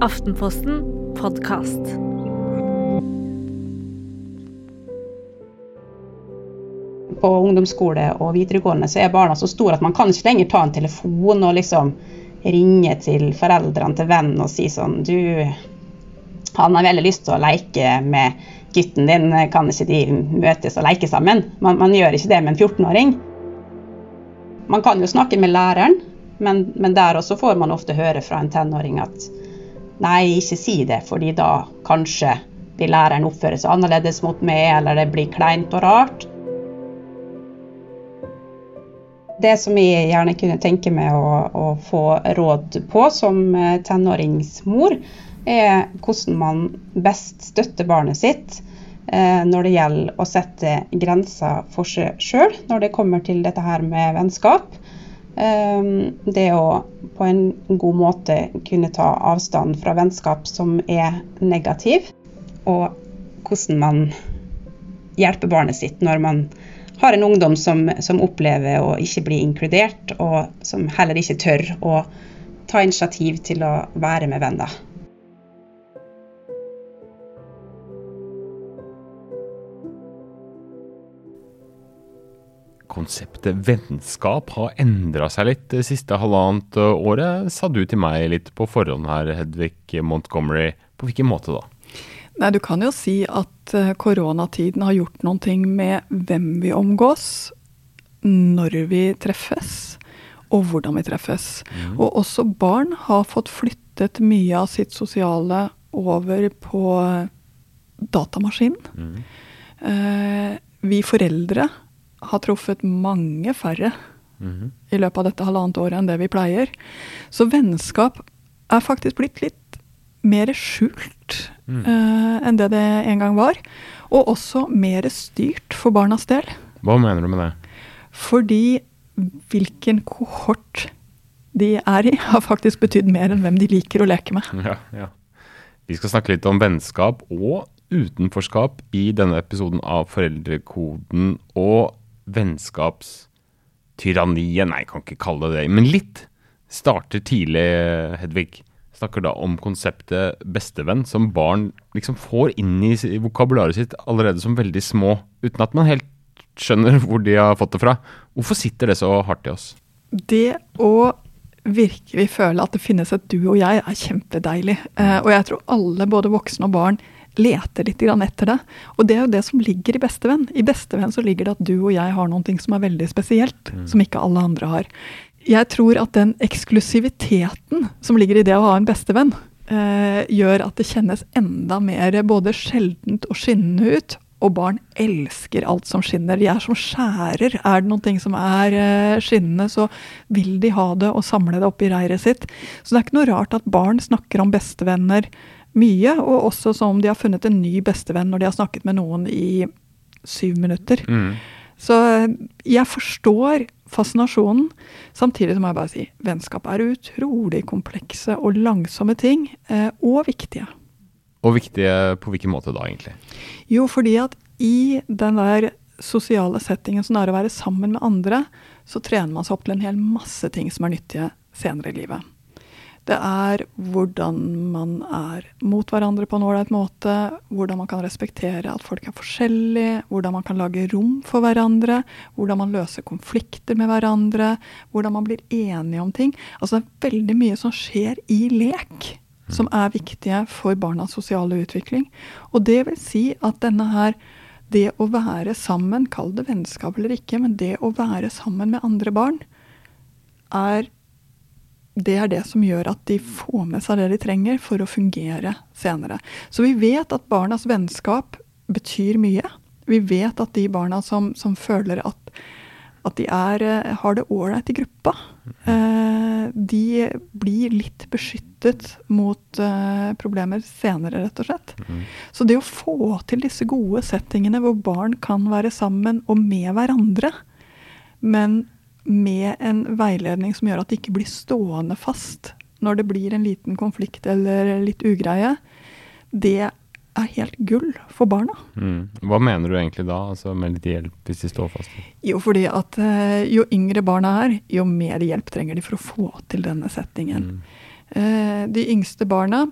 Aftenposten podkast. På ungdomsskole og videregående så er barna så store at man kan ikke lenger ta en telefon og liksom ringe til foreldrene til vennen og si sånn Du, han har veldig lyst til å leke med gutten din, kan ikke de møtes og leke sammen? Man, man gjør ikke det med en 14-åring. Man kan jo snakke med læreren, men, men der også får man ofte høre fra en tenåring at nei, ikke si det, fordi da kanskje vil læreren oppføre seg annerledes mot meg, eller det blir kleint og rart. Det som jeg gjerne kunne tenke meg å, å få råd på som eh, tenåringsmor, er hvordan man best støtter barnet sitt eh, når det gjelder å sette grenser for seg sjøl når det kommer til dette her med vennskap. Eh, det å på en god måte kunne ta avstand fra vennskap som er negativ, og hvordan man hjelper barnet sitt når man har en ungdom som, som opplever å ikke bli inkludert, og som heller ikke tør å ta initiativ til å være med venner. Konseptet vennskap har endra seg litt det siste halvannet året, sa du til meg litt på forhånd her, Hedvig Montgomery. På hvilken måte da? Nei, Du kan jo si at eh, koronatiden har gjort noen ting med hvem vi omgås, når vi treffes, og hvordan vi treffes. Mm. Og også barn har fått flyttet mye av sitt sosiale over på datamaskinen. Mm. Eh, vi foreldre har truffet mange færre mm. i løpet av dette halvannet året enn det vi pleier. Så vennskap er faktisk blitt litt mer skjult mm. uh, enn det det en gang var. Og også mer styrt for barnas del. Hva mener du med det? Fordi hvilken kohort de er i, har faktisk betydd mer enn hvem de liker å leke med. Ja, ja. Vi skal snakke litt om vennskap og utenforskap i denne episoden av Foreldrekoden. Og vennskapstyranniet, nei, jeg kan ikke kalle det det, men litt, starter tidlig, Hedvig. Snakker da om konseptet bestevenn, som barn liksom får inn i vokabularet sitt allerede som veldig små, uten at man helt skjønner hvor de har fått det fra. Hvorfor sitter det så hardt i oss? Det å virkelig føle at det finnes et du og jeg, er kjempedeilig. Eh, og jeg tror alle, både voksne og barn, leter litt etter det. Og det er jo det som ligger i bestevenn. I bestevenn så ligger det at du og jeg har noe som er veldig spesielt, mm. som ikke alle andre har. Jeg tror at den eksklusiviteten som ligger i det å ha en bestevenn, eh, gjør at det kjennes enda mer både sjeldent og skinnende ut. Og barn elsker alt som skinner. De er som skjærer. Er det noe som er eh, skinnende, så vil de ha det og samle det oppi reiret sitt. Så det er ikke noe rart at barn snakker om bestevenner mye, og også som om de har funnet en ny bestevenn når de har snakket med noen i syv minutter. Mm. Så eh, jeg forstår fascinasjonen. Samtidig som jeg bare si vennskap er utrolig komplekse og langsomme ting, eh, og viktige. Og viktige på hvilken måte da, egentlig? Jo, fordi at i den der sosiale settingen som er å være sammen med andre, så trener man seg opp til en hel masse ting som er nyttige senere i livet. Det er hvordan man er mot hverandre på en ålreit måte, hvordan man kan respektere at folk er forskjellige, hvordan man kan lage rom for hverandre, hvordan man løser konflikter med hverandre, hvordan man blir enige om ting. Altså det er veldig mye som skjer i lek, som er viktige for barnas sosiale utvikling. Og det vil si at denne her det å være sammen, kall det vennskap eller ikke, men det å være sammen med andre barn, er det er det som gjør at de får med seg det de trenger for å fungere senere. Så vi vet at barnas vennskap betyr mye. Vi vet at de barna som, som føler at, at de er, eh, har det ålreit i gruppa, eh, de blir litt beskyttet mot eh, problemer senere, rett og slett. Mm. Så det å få til disse gode settingene hvor barn kan være sammen og med hverandre, men med en veiledning som gjør at det ikke blir stående fast når det blir en liten konflikt eller litt ugreie, det er helt gull for barna. Mm. Hva mener du egentlig da, altså med litt hjelp hvis de står fast? Jo, fordi at uh, jo yngre barna er, jo mer hjelp trenger de for å få til denne settingen. Mm. Uh, de yngste barna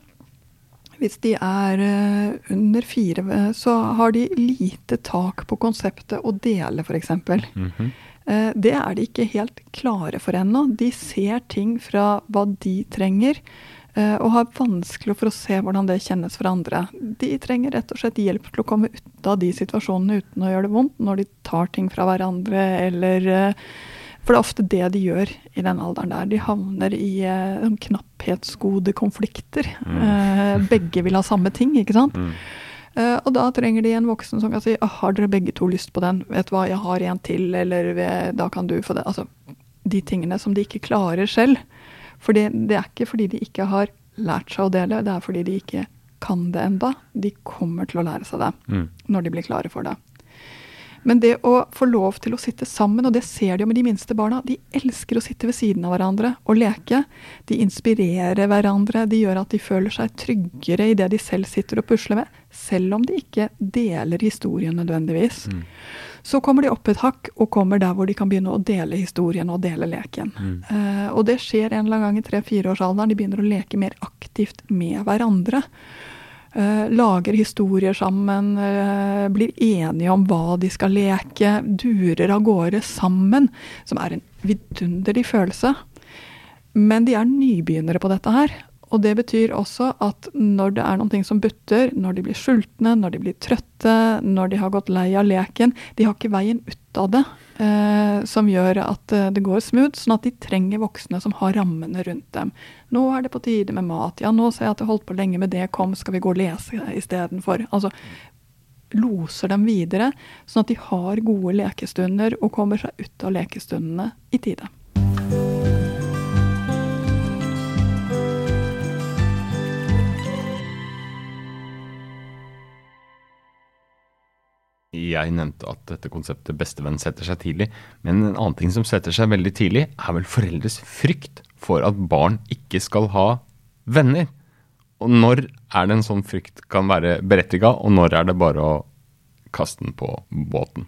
hvis de er eh, under fire, eh, så har de lite tak på konseptet å dele, f.eks. Mhm. Eh, Det er de ikke helt klare for ennå. De ser ting fra hva de trenger, eh, og har vanskelig for å se hvordan det kjennes for andre. De trenger rett og slett hjelp til å komme ut av de situasjonene uten å gjøre det vondt, når de tar ting fra hverandre eller eh, For det er ofte det de gjør i den alderen der. De havner i eh, knapphetsgodekonflikter. Eh, begge vil ha samme ting, ikke sant? Mm. Eh, og da trenger de en voksen som kan si ah, har dere begge to lyst på den, vet du hva, jeg har en til, eller da kan du få det. Altså de tingene som de ikke klarer selv. For det, det er ikke fordi de ikke har lært seg å dele, det er fordi de ikke kan det enda. De kommer til å lære seg det Mm. når de blir klare for det. Men det å få lov til å sitte sammen, og det ser de jo med de minste barna, de elsker å sitte ved siden av hverandre og leke. De inspirerer hverandre, de gjør at de føler seg tryggere i det de selv sitter og pusler med, selv om de ikke deler historien nødvendigvis. Mm. Så kommer de opp et hakk og kommer der hvor de kan begynne å dele historien og dele leken. Mm. Uh, og det skjer en eller annen gang i tre-fireårsalderen. De begynner å leke mer aktivt med hverandre. Eh, lager historier sammen, eh, blir enige om hva de skal leke, durer av gårde sammen, som er en vidunderlig følelse. Men de er nybegynnere på dette her. Og det betyr også at når det er noen ting som butter, når de blir sultne, når de blir trøtte, når de har gått lei av leken De har ikke veien ut av det eh, som gjør at eh, det går smooth, sånn at de trenger voksne som har rammene rundt dem. Nå er det på tide med mat. Ja, nå ser jeg at jeg holdt på lenge med det. Kom, skal vi gå og lese istedenfor? Altså loser dem videre, sånn at de har gode lekestunder og kommer seg ut av lekestundene i tide. Jeg nevnte at dette konseptet bestevenn setter seg tidlig, men en annen ting som setter seg veldig tidlig, er vel foreldres frykt for at barn ikke skal ha venner. Og når er det en sånn frykt kan være berettiga, og når er det bare å kaste den på båten?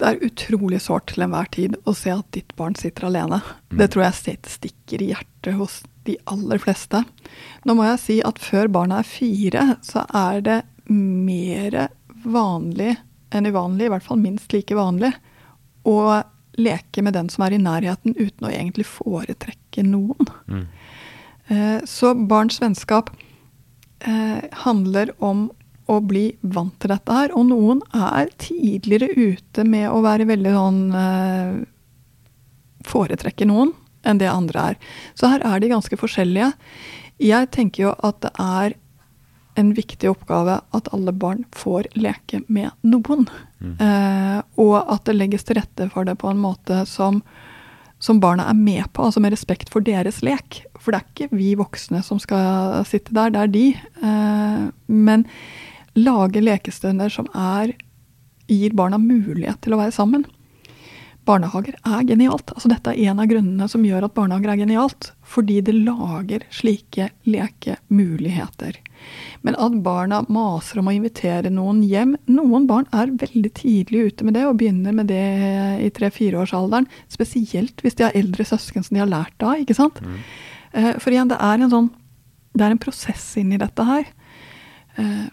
Det er utrolig sårt til enhver tid å se at ditt barn sitter alene. Det tror jeg stikker i hjertet hos de aller fleste. Nå må jeg si at før barna er fire, så er det mer vanlig enn uvanlig, i hvert fall minst like vanlig, å leke med den som er i nærheten uten å egentlig foretrekke noen. Mm. Eh, Så barns vennskap eh, handler om å bli vant til dette her. Og noen er tidligere ute med å være veldig sånn eh, Foretrekke noen enn det andre er. Så her er de ganske forskjellige. Jeg tenker jo at det er en viktig oppgave at alle barn får leke med noen. Eh, og at det legges til rette for det på en måte som, som barna er med på, altså med respekt for deres lek. For det er ikke vi voksne som skal sitte der, det er de. Eh, men lage lekestunder som er, gir barna mulighet til å være sammen. Barnehager er genialt. Altså dette er en av grunnene som gjør at barnehager er genialt. Fordi det lager slike lekemuligheter. Men at barna maser om å invitere noen hjem Noen barn er veldig tidlig ute med det og begynner med det i tre-fireårsalderen. Spesielt hvis de har eldre søsken som de har lært av. ikke sant? Eh, For igjen, det er en sånn Det er en prosess inni dette her. Eh,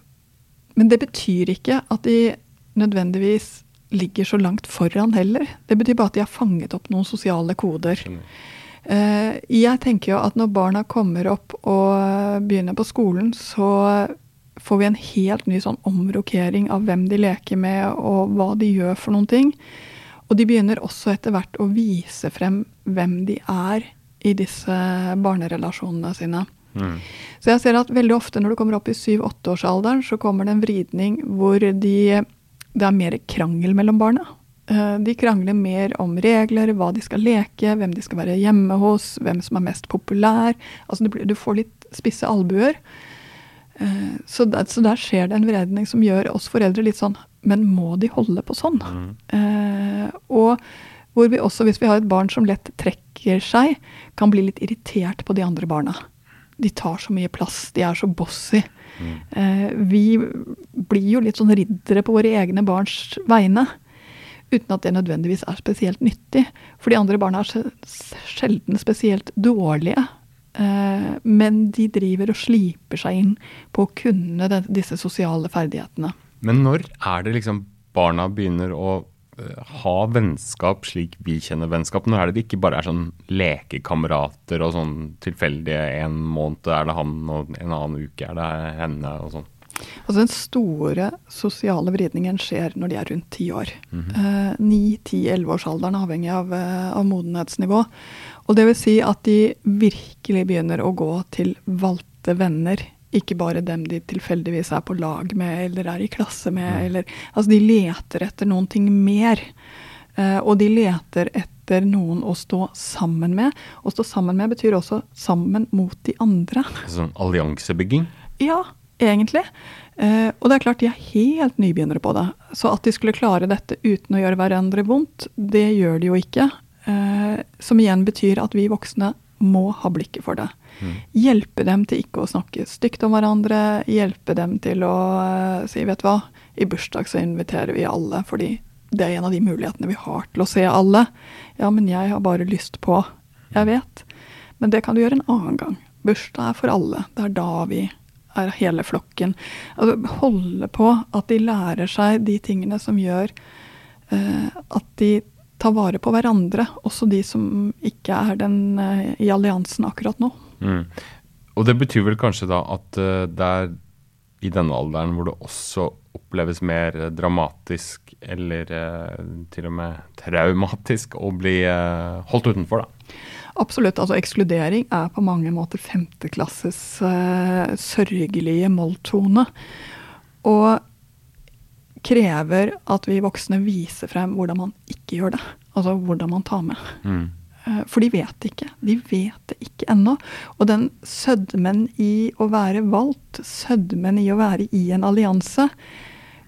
Men det betyr ikke at de nødvendigvis ligger så langt foran heller. Det betyr bare at de har fanget opp noen sosiale koder. Skjønner. Eh, Jeg tenker jo at når barna kommer opp og begynner på skolen, så får vi en helt ny sånn omrokering av hvem de leker med, og hva de gjør for noen ting. Og de begynner også etter hvert å vise frem hvem de er i disse barnerelasjonene sine. Mm. Så jeg ser at veldig ofte når du kommer opp i 7-8-årsalderen, så kommer det en vridning hvor de, det er mer krangel mellom barna. Eh, De krangler mer om regler, hva de skal leke, hvem de skal være hjemme hos, hvem som er mest populær. Altså Du får litt spisse albuer. Eh, Så der, så der skjer det en vredning som gjør oss foreldre litt sånn Men må de holde på sånn? Mm. Eh, og hvor vi også, hvis vi har et barn som lett trekker seg, kan bli litt irritert på de andre barna. De tar så mye plass, de er så bossy. Eh, vi blir jo litt sånn riddere på våre egne barns vegne. Uten at det nødvendigvis er spesielt nyttig. For de andre barna er sjelden spesielt dårlige. Eh, men de driver og sliper seg inn på å kunne disse sosiale ferdighetene. Men når er det liksom barna begynner å uh, ha vennskap slik vi kjenner vennskap? Når er det det ikke bare er sånn lekekamerater og sånn tilfeldige En måned er det han, og en annen uke er det henne og sånn? Altså Den store sosiale vridningen skjer når de er rundt ti år. Ni, ti, elleveårsalderen, avhengig av, eh, av modenhetsnivå. Og det vil si at de virkelig begynner å gå til valgte venner. Ikke bare dem de tilfeldigvis er på lag med eller er i klasse med. Eller, altså de leter etter noen ting mer. Eh, og de leter etter noen å stå sammen med. Å stå sammen med betyr også sammen mot de andre. Sånn alliansebygging? Ja, egentlig. Eh, og det er klart de er helt nybegynnere på det. Så at de skulle klare dette uten å gjøre hverandre vondt, det gjør de jo ikke. Eh, som igjen betyr at vi voksne må ha blikket for det. Mm. Hjelpe dem til ikke å snakke stygt om hverandre. Hjelpe dem til å eh, si vet du hva, i bursdag så inviterer vi alle fordi det er en av de mulighetene vi har til å se alle. Ja, men jeg har bare lyst på Jeg vet. Men det kan du gjøre en annen gang. Bursdag er for alle. Det er da vi er hele flokken. Altså, holde på at de lærer seg de tingene som gjør uh, at de tar vare på hverandre, også de som ikke er den uh, i alliansen akkurat nå. Mm. Og det betyr vel kanskje da at uh, det er i denne alderen hvor det også oppleves mer dramatisk eller uh, til og med traumatisk å bli holdt utenfor, da? Absolutt. altså Ekskludering er på mange måter femteklasses sørgelige molltone. Og krever at vi voksne viser frem hvordan man ikke gjør det. Altså hvordan man tar med. Mm. Eh, for de vet ikke. De vet det ikke ennå. Og den sødmen i å være valgt, sødmen i å være i en allianse,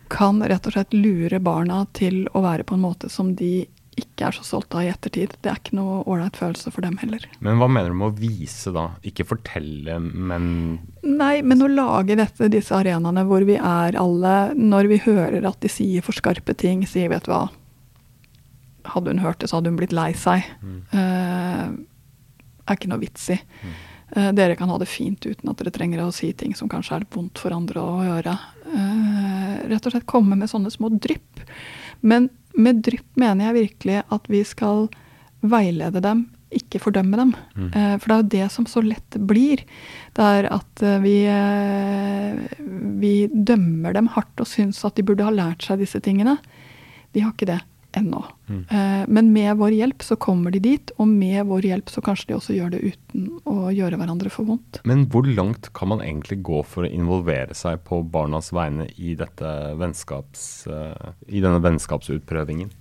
kan rett og slett lure barna til å være på en måte som de ikke er så stolte av i ettertid. Det er ikke noe ålreit følelse for dem heller. Men hva mener du med å vise, da? Ikke fortelle, men Nei, men å lage dette, disse arenaene hvor vi er alle, når vi hører at de sier for skarpe ting, sier vet du hva Hadde hun hørt det, så hadde hun blitt lei seg. Mm. Uh, er ikke noe vits i. Mm. Uh, dere kan ha det fint uten at dere trenger å si ting som kanskje er vondt for andre å gjøre. Uh, rett og slett komme med sånne små drypp. Men med drypp mener jeg virkelig at vi skal veilede dem, ikke fordømme dem. Mm. Eh, for det er jo det som så lett blir. Det er at eh, vi, eh, vi dømmer dem hardt og syns at de burde ha lært seg disse tingene. De har ikke det ennå. Mm. Eh, men med vår hjelp så kommer de dit, og med vår hjelp så kanskje de også gjør det uten å gjøre hverandre for vondt. Men hvor langt kan man egentlig gå for å involvere seg på barnas vegne i, vennskaps, uh, i denne vennskapsutprøvingen?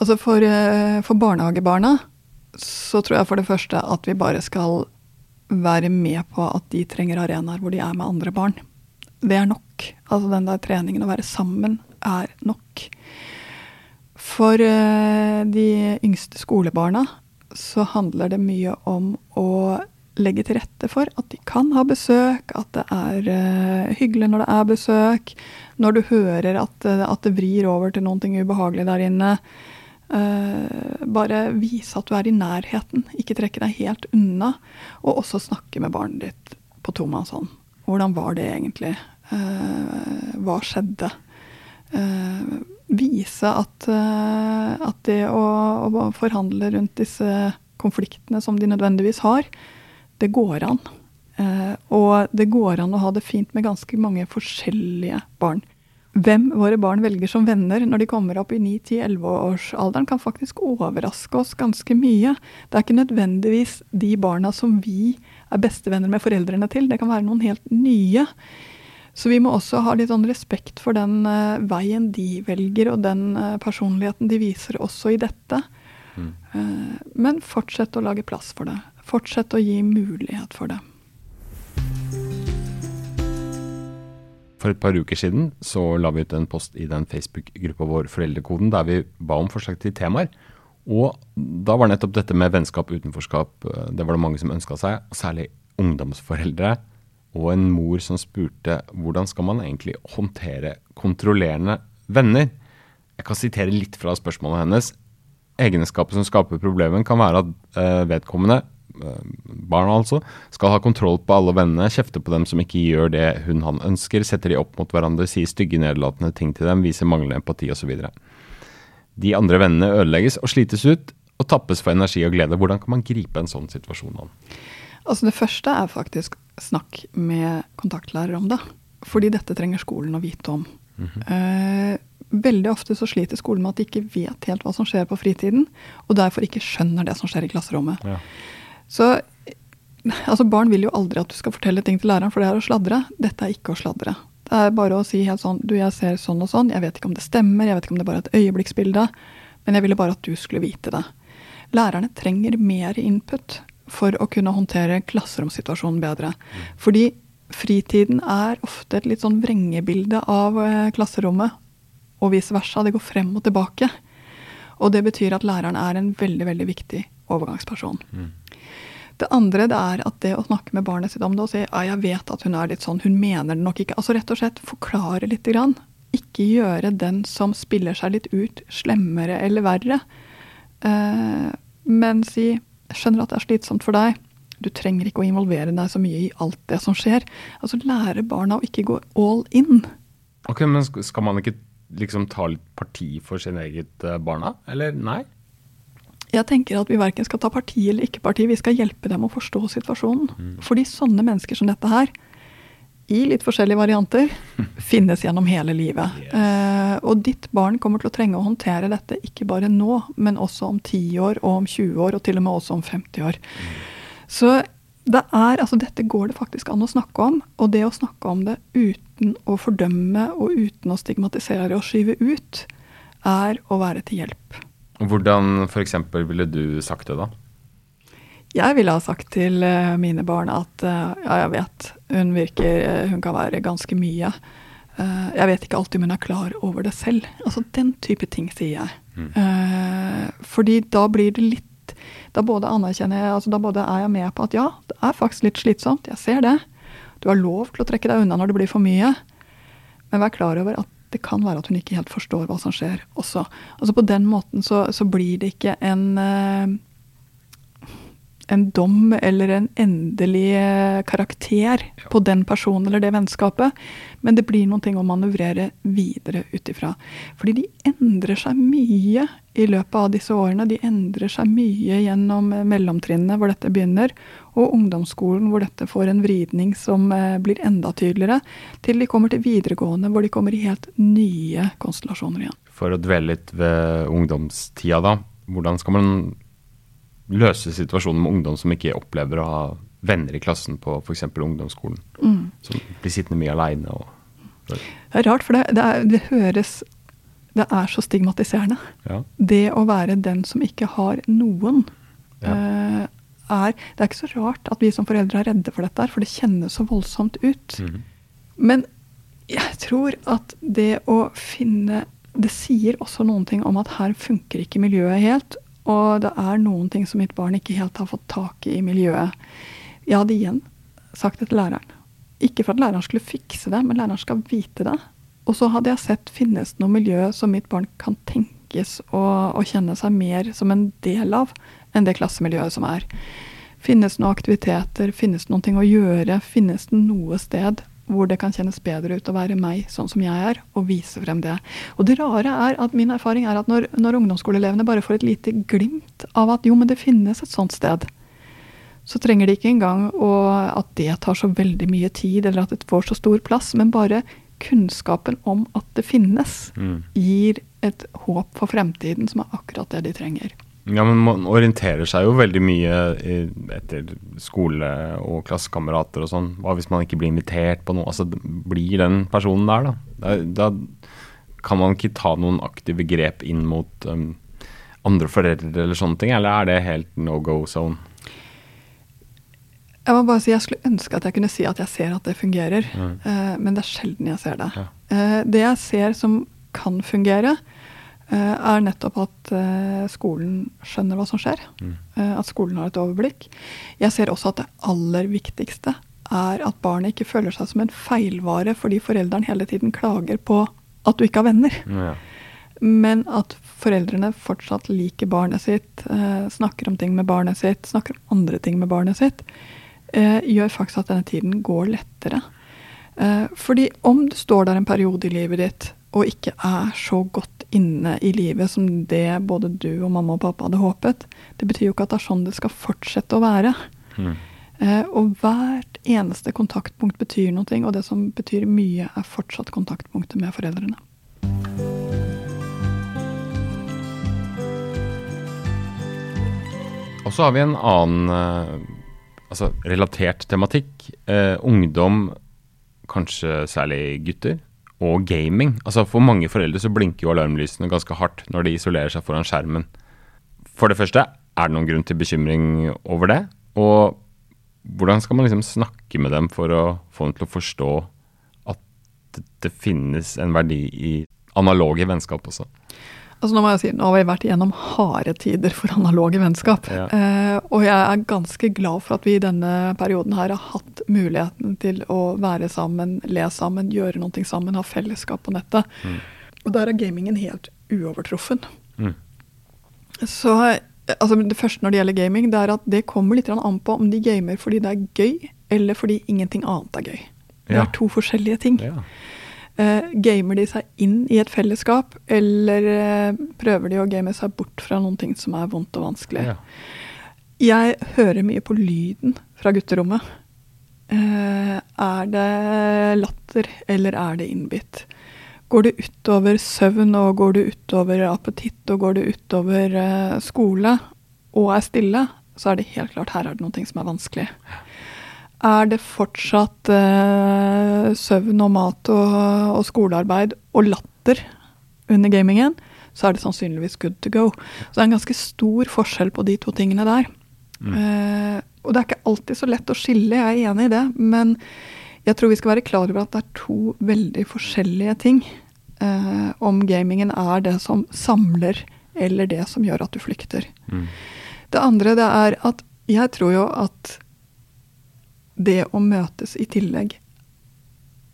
Altså for, uh, for barnehagebarna så tror jeg for det første at vi bare skal være med på at de trenger arenaer hvor de er med andre barn. Det er nok. Altså den der treningen å være sammen er nok. For uh, de yngste skolebarna så handler det mye om å legge til rette for at de kan ha besøk, at det er uh, hyggelig når det er besøk. Når du hører at, uh, at det vrir over til noe ubehagelig der inne. bare vise at du er i nærheten, ikke trekke deg helt unna. Og også snakke med barnet ditt på tomannshånd. Hvordan var det egentlig? hva skjedde? Vise at, eh, at det å, å, forhandle rundt disse konfliktene som de nødvendigvis har, det går an. Eh, og det går an å ha det fint med ganske mange forskjellige barn. Hvem våre barn velger som venner når de kommer opp i 9-10-11-årsalderen, kan faktisk overraske oss ganske mye. Det er ikke nødvendigvis de barna som vi er bestevenner med foreldrene til. Det kan være noen helt nye. Så vi må også ha litt sånn respekt for den uh, veien de velger, og den uh, personligheten de viser også i dette. Mm. Uh, men fortsett å lage plass for det. Fortsett å gi mulighet for det. For et par uker siden så la vi ut en post i den Facebook-gruppa vår Foreldrekoden der vi ba om forslag til temaer. Og da var nettopp dette med vennskap, utenforskap, det var det mange som ønska seg. Særlig ungdomsforeldre og en mor som spurte hvordan skal man egentlig håndtere kontrollerende venner. Jeg kan sitere litt fra spørsmålet hennes. Egenskapet som skaper problemet, kan være at uh, vedkommende eh, barna altså, skal ha kontroll på alle vennene, kjefte på dem som ikke gjør det hun han ønsker, setter de opp mot hverandre, sier stygge, nedlatende ting til dem, viser manglende empati osv. De andre vennene ødelegges og slites ut, og tappes for energi og glede. Hvordan kan man gripe en sånn situasjon an? Altså Det første er faktisk snakk med kontaktlærer om det. Fordi dette trenger skolen å vite om. Mm -hmm. veldig ofte så sliter skolen med at de ikke vet helt hva som skjer på fritiden, og derfor ikke skjønner det som skjer i klasserommet. Ja. Så altså Barn vil jo aldri at du skal fortelle ting til læreren, for det er å sladre. Dette er ikke å sladre. Det er bare å si helt sånn Du, jeg ser sånn og sånn. Jeg vet ikke om det stemmer, jeg vet ikke om det bare er et øyeblikksbilde. Men jeg ville bare at du skulle vite det. Lærerne trenger mer input for å kunne håndtere klasseromssituasjonen bedre. Fordi fritiden er ofte et litt sånn vrengebilde av eh, klasserommet, og vice versa. Det går frem og tilbake. Og det betyr at læreren er en veldig, veldig viktig overgangsperson. Mm. Det andre det er at det å snakke med barnet sitt om det og si ja, jeg vet at hun er litt sånn, hun mener det nok ikke. Altså rett og slett forklare lite grann. Ikke gjøre den som spiller seg litt ut, slemmere eller verre. Eh, men si jeg skjønner at det er slitsomt for deg. Du trenger ikke å involvere deg så mye i alt det som skjer. Altså lære barna å ikke gå all in. Ok, Men skal man ikke liksom ta litt parti for sin eget uh, barna, eller nei? Jeg tenker at vi verken skal ta parti eller ikke parti, vi skal hjelpe dem å forstå situasjonen. Mm. Fordi sånne mennesker som dette her, i litt forskjellige varianter, finnes gjennom hele livet. Yes. Eh, og ditt barn kommer til å trenge å håndtere dette ikke bare nå, men også om 10 år og om 20 år, og til og med også om 50 år. Mm. Så det er, altså dette går det faktisk an å snakke om. Og det å snakke om det uten å fordømme og uten å stigmatisere og skyve ut, er å være til hjelp. Hvordan f.eks. ville du sagt det, da? Jeg ville ha sagt til eh, mine barn at eh, ja, jeg vet, hun virker eh, Hun kan være ganske mye. Jeg vet ikke alltid om hun er klar over det selv. Altså den type ting, sier jeg. Mm. Fordi da blir det litt Da både anerkjenner jeg, altså da både er jeg med på at ja, det er faktisk litt slitsomt, jeg ser det. Du har lov til å trekke deg unna når det blir for mye. Men vær klar over at det kan være at hun ikke helt forstår hva som skjer også. Altså På den måten så, så blir det ikke en en dom eller en endelig eh, karakter ja. på den personen eller det vennskapet. Men det blir noen ting å manøvrere videre ut ifra. Fordi de endrer seg mye i løpet av disse årene. De endrer seg mye gjennom eh, mellomtrinnet hvor dette begynner, og ungdomsskolen hvor dette får en vridning som eh, blir enda tydeligere, til de kommer til videregående hvor de kommer i helt nye konstellasjoner igjen. For å dvele litt ved ungdomstida, da. Hvordan skal man løse situasjonen med ungdom som ikke opplever å ha venner i klassen på f.eks. ungdomsskolen. Mm. Som blir sittende mye aleine. Det er rart, for det, det, er, det, høres Det er så stigmatiserende. Ja. Det å være den som ikke har noen, ja. uh, er Det er ikke så rart at vi som foreldre er redde for dette, for det kjennes så voldsomt ut. Mm. Men jeg tror at det å finne det sier også noen ting om at her funker ikke miljøet helt. Og det er noen ting som mitt barn ikke helt har fått tak i i miljøet. Jeg hadde igjen sagt det til læreren. Ikke for at læreren skulle fikse det, men læreren skal vite det. Og så hadde jeg sett finnes det noe miljø som mitt barn kan tenkes og kjenne seg mer som en del av enn det klassemiljøet som er. Finnes det noen aktiviteter, finnes det noe å gjøre, finnes det noe sted hvor det kan kjennes bedre ut å være meg sånn som jeg er, og vise frem det. Og det rare er at min erfaring er at når, når ungdomsskoleelevene bare får et lite glimt av at jo, men det finnes et sånt sted, så trenger de ikke engang å, at det tar så veldig mye tid, eller at det får så stor plass, men bare kunnskapen om at det finnes, mm. gir et håp for fremtiden som er akkurat det de trenger. Ja, men man orienterer seg jo veldig mye i, etter skole og klassekamerater og sånn. Hva hvis man ikke blir invitert på noe? Altså, blir den personen der, da? Da, da kan man ikke ta noen aktive grep inn mot um, andre foreldre eller sånne ting, eller er det helt no go zone? Jeg må bare si, jeg skulle ønske at jeg kunne si at jeg ser at det fungerer, mm. uh, men det er sjelden jeg ser det. Ja. Uh, det jeg ser som kan fungere, er nettopp at eh, skolen skjønner hva som skjer. Mm. Eh, at skolen har et overblikk. Jeg ser også at det aller viktigste er at barnet ikke føler seg som en feilvare fordi foreldrene hele tiden klager på at du ikke har venner. Ja. men at foreldrene fortsatt liker barnet sitt, eh, snakker om ting med barnet sitt, snakker om andre ting med barnet sitt, eh, gjør faktisk at denne tiden går lettere. Eh, fordi om du står der en periode i livet ditt og ikke er så godt inne i livet som det både du og mamma og pappa hadde håpet, det betyr jo ikke at det er sånn det skal fortsette å være. Mm. Eh, og hvert eneste kontaktpunkt betyr noe, og det som betyr mye, er fortsatt kontaktpunktet med foreldrene. Og så har vi en annen eh, altså relatert tematikk. Eh, ungdom, kanskje særlig gutter, og gaming. Altså For mange foreldre så blinker jo alarmlysene ganske hardt når de isolerer seg foran skjermen. For det første, er det noen grunn til bekymring over det? Og hvordan skal man liksom snakke med dem for å få dem til å forstå at det, finnes en verdi i analoge vennskap også? Altså Nå må jeg si, nå har vi vært igjennom harde tider for analoge vennskap. Ja. Og jeg er ganske glad for at vi i denne perioden her har hatt muligheten til å være sammen, le sammen, gjøre noe sammen, ha fellesskap på nettet. Mm. Og der er gamingen helt uovertruffen. Mm. Så altså det første når det gjelder gaming, det er at det kommer litt an på om de gamer fordi det er gøy, eller fordi ingenting annet er gøy. Det Ja. er to forskjellige ting. Ja. Eh, gamer de seg inn i et fellesskap, eller eh, prøver de å game seg bort fra noen ting som er vondt og vanskelig? Ja. Jeg hører mye på lyden fra gutterommet. Eh, er det latter, eller er det innbitt? Går det utover søvn, og går det utover appetitt, og går det utover eh, skole, og er stille, så er det helt klart her er det noe som er vanskelig. Er det fortsatt eh, søvn og mat og, og skolearbeid og latter under gamingen, så er det sannsynligvis good to go. Så det er en ganske stor forskjell på de to tingene der. Eh, og det er ikke alltid så lett å skille, jeg er enig i det, men jeg tror vi skal være klar over at det er to veldig forskjellige ting. Eh, om gamingen er det som samler, eller det som gjør at du flykter. Mm. Det andre det er at jeg tror jo at det å møtes i tillegg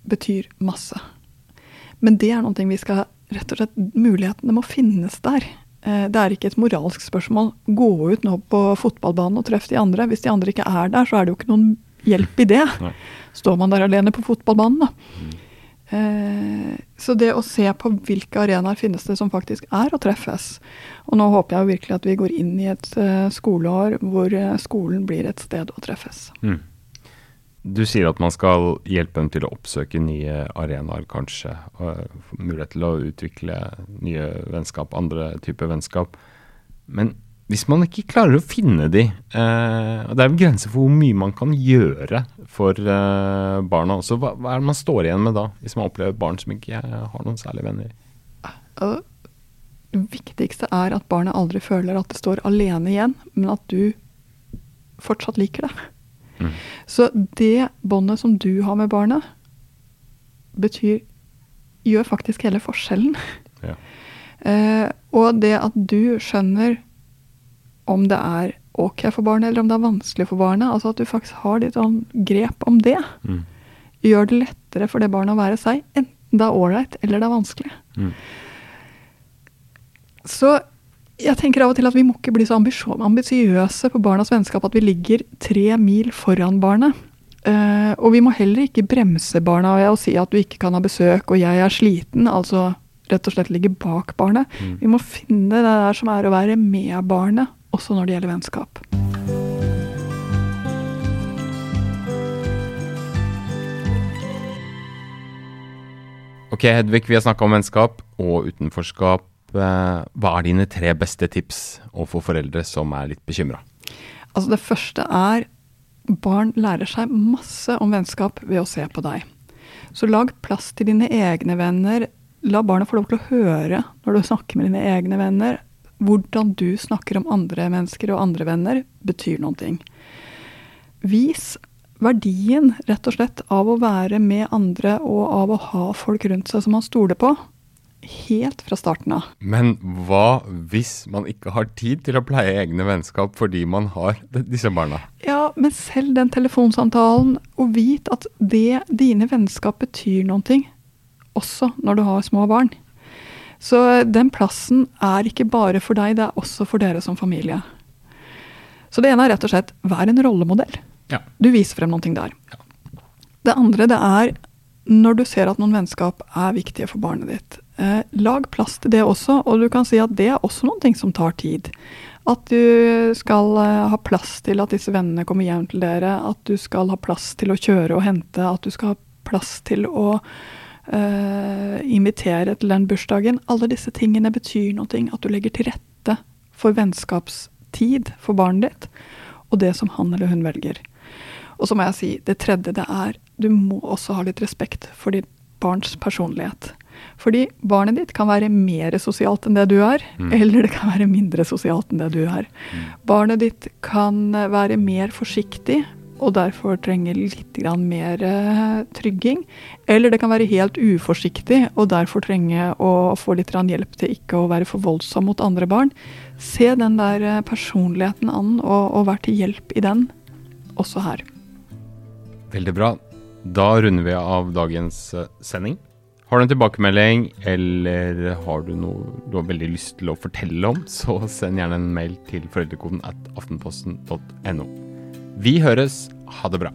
betyr masse. Men det er noe vi skal rett og slett Mulighetene må finnes der. Eh, Det er ikke et moralsk spørsmål. Gå ut nå på fotballbanen og treff de andre. Hvis de andre ikke er der, så er det jo ikke noen hjelp i det. Nei. Står man der alene på fotballbanen, da. Eh, Så det å se på hvilke arenaer finnes det som faktisk er å treffes. Og nå håper jeg jo virkelig at vi går inn i et eh, skoleår hvor skolen blir et sted å treffes. Mm. Du sier at man skal hjelpe dem til å oppsøke nye arenaer, kanskje. Og mulighet til å utvikle nye vennskap, andre typer vennskap. Men hvis man ikke klarer å finne de, eh, og det er en grense for hvor mye man kan gjøre for eh, barna også, hva, hva er det man står igjen med da, hvis man opplever barn som ikke eh, har noen særlige venner? Det viktigste er at barnet aldri føler at det står alene igjen, men at du fortsatt liker det. Mm. Så det båndet som du har med barnet, betyr gjør faktisk hele forskjellen. Ja. Eh, og det at du skjønner om det er ok for barnet, eller om det er vanskelig for barnet, altså at du faktisk har litt sånn grep om det, Mm. gjør det lettere for det barnet å være seg, enten det er ålreit eller det er vanskelig. Mm. Så jeg tenker av og til at vi må ikke bli så ambisiøse på barnas vennskap at vi ligger tre mil foran barnet. Uh, og vi må heller ikke bremse barna ved å si at du ikke kan ha besøk og jeg er sliten, altså rett og slett ligge bak barnet. Mm. Vi må finne det der som er å være med barnet, også når det gjelder vennskap. Ok, Hedvig, vi har snakka om vennskap og utenforskap. Eh, Hva er dine tre beste tips overfor foreldre som er litt bekymra? Altså det første er barn lærer seg masse om vennskap ved å se på deg. Så lag plass til dine egne venner. La barna få lov til å høre når du snakker med dine egne venner. Hvordan du snakker om andre mennesker og andre venner, betyr noen ting. Vis verdien, rett og slett, av å være med andre og av å ha folk rundt seg som man stoler på. Helt fra starten av. Men hva hvis man ikke har tid til å pleie egne vennskap fordi man har disse barna? Ja, men selv den telefonsamtalen, og vit at det, dine vennskap betyr noen ting, også når du har små barn. Så den plassen er ikke bare for deg, det er også for dere som familie. Så det ene er rett og slett vær en rollemodell. Ja. Du viser frem noe der. Det andre det er når du ser at noen vennskap er viktige for barnet ditt. Eh, lag plass til det også, og du kan si at det er også noen ting som tar tid. At du skal eh, ha plass til at disse vennene kommer hjem til dere, at du skal ha plass til å kjøre og hente, at du skal ha plass til å eh, invitere til den bursdagen. Alle disse tingene betyr noe, at du legger til rette for vennskapstid for barnet ditt, og det som han eller hun velger. Og så må jeg si, det tredje det er du må også ha litt respekt for ditt barns personlighet. Fordi barnet ditt kan være mer sosialt enn det du er, Mm. eller det kan være mindre sosialt enn det du er. Barnet ditt kan være mer forsiktig og derfor trenger litt grann mer eh, trygging. Eller det kan være helt uforsiktig og derfor trenge å få litt grann hjelp til ikke å være for voldsom mot andre barn. Se den der eh, personligheten an, og, og vær til hjelp i den, også her. Veldig bra. Da runder vi av dagens eh, sending. Har du en tilbakemelding, eller har du noe du har veldig lyst til å fortelle om, så send gjerne en mail til foreldrekoden at aftenposten.no. Vi høres. Ha det bra.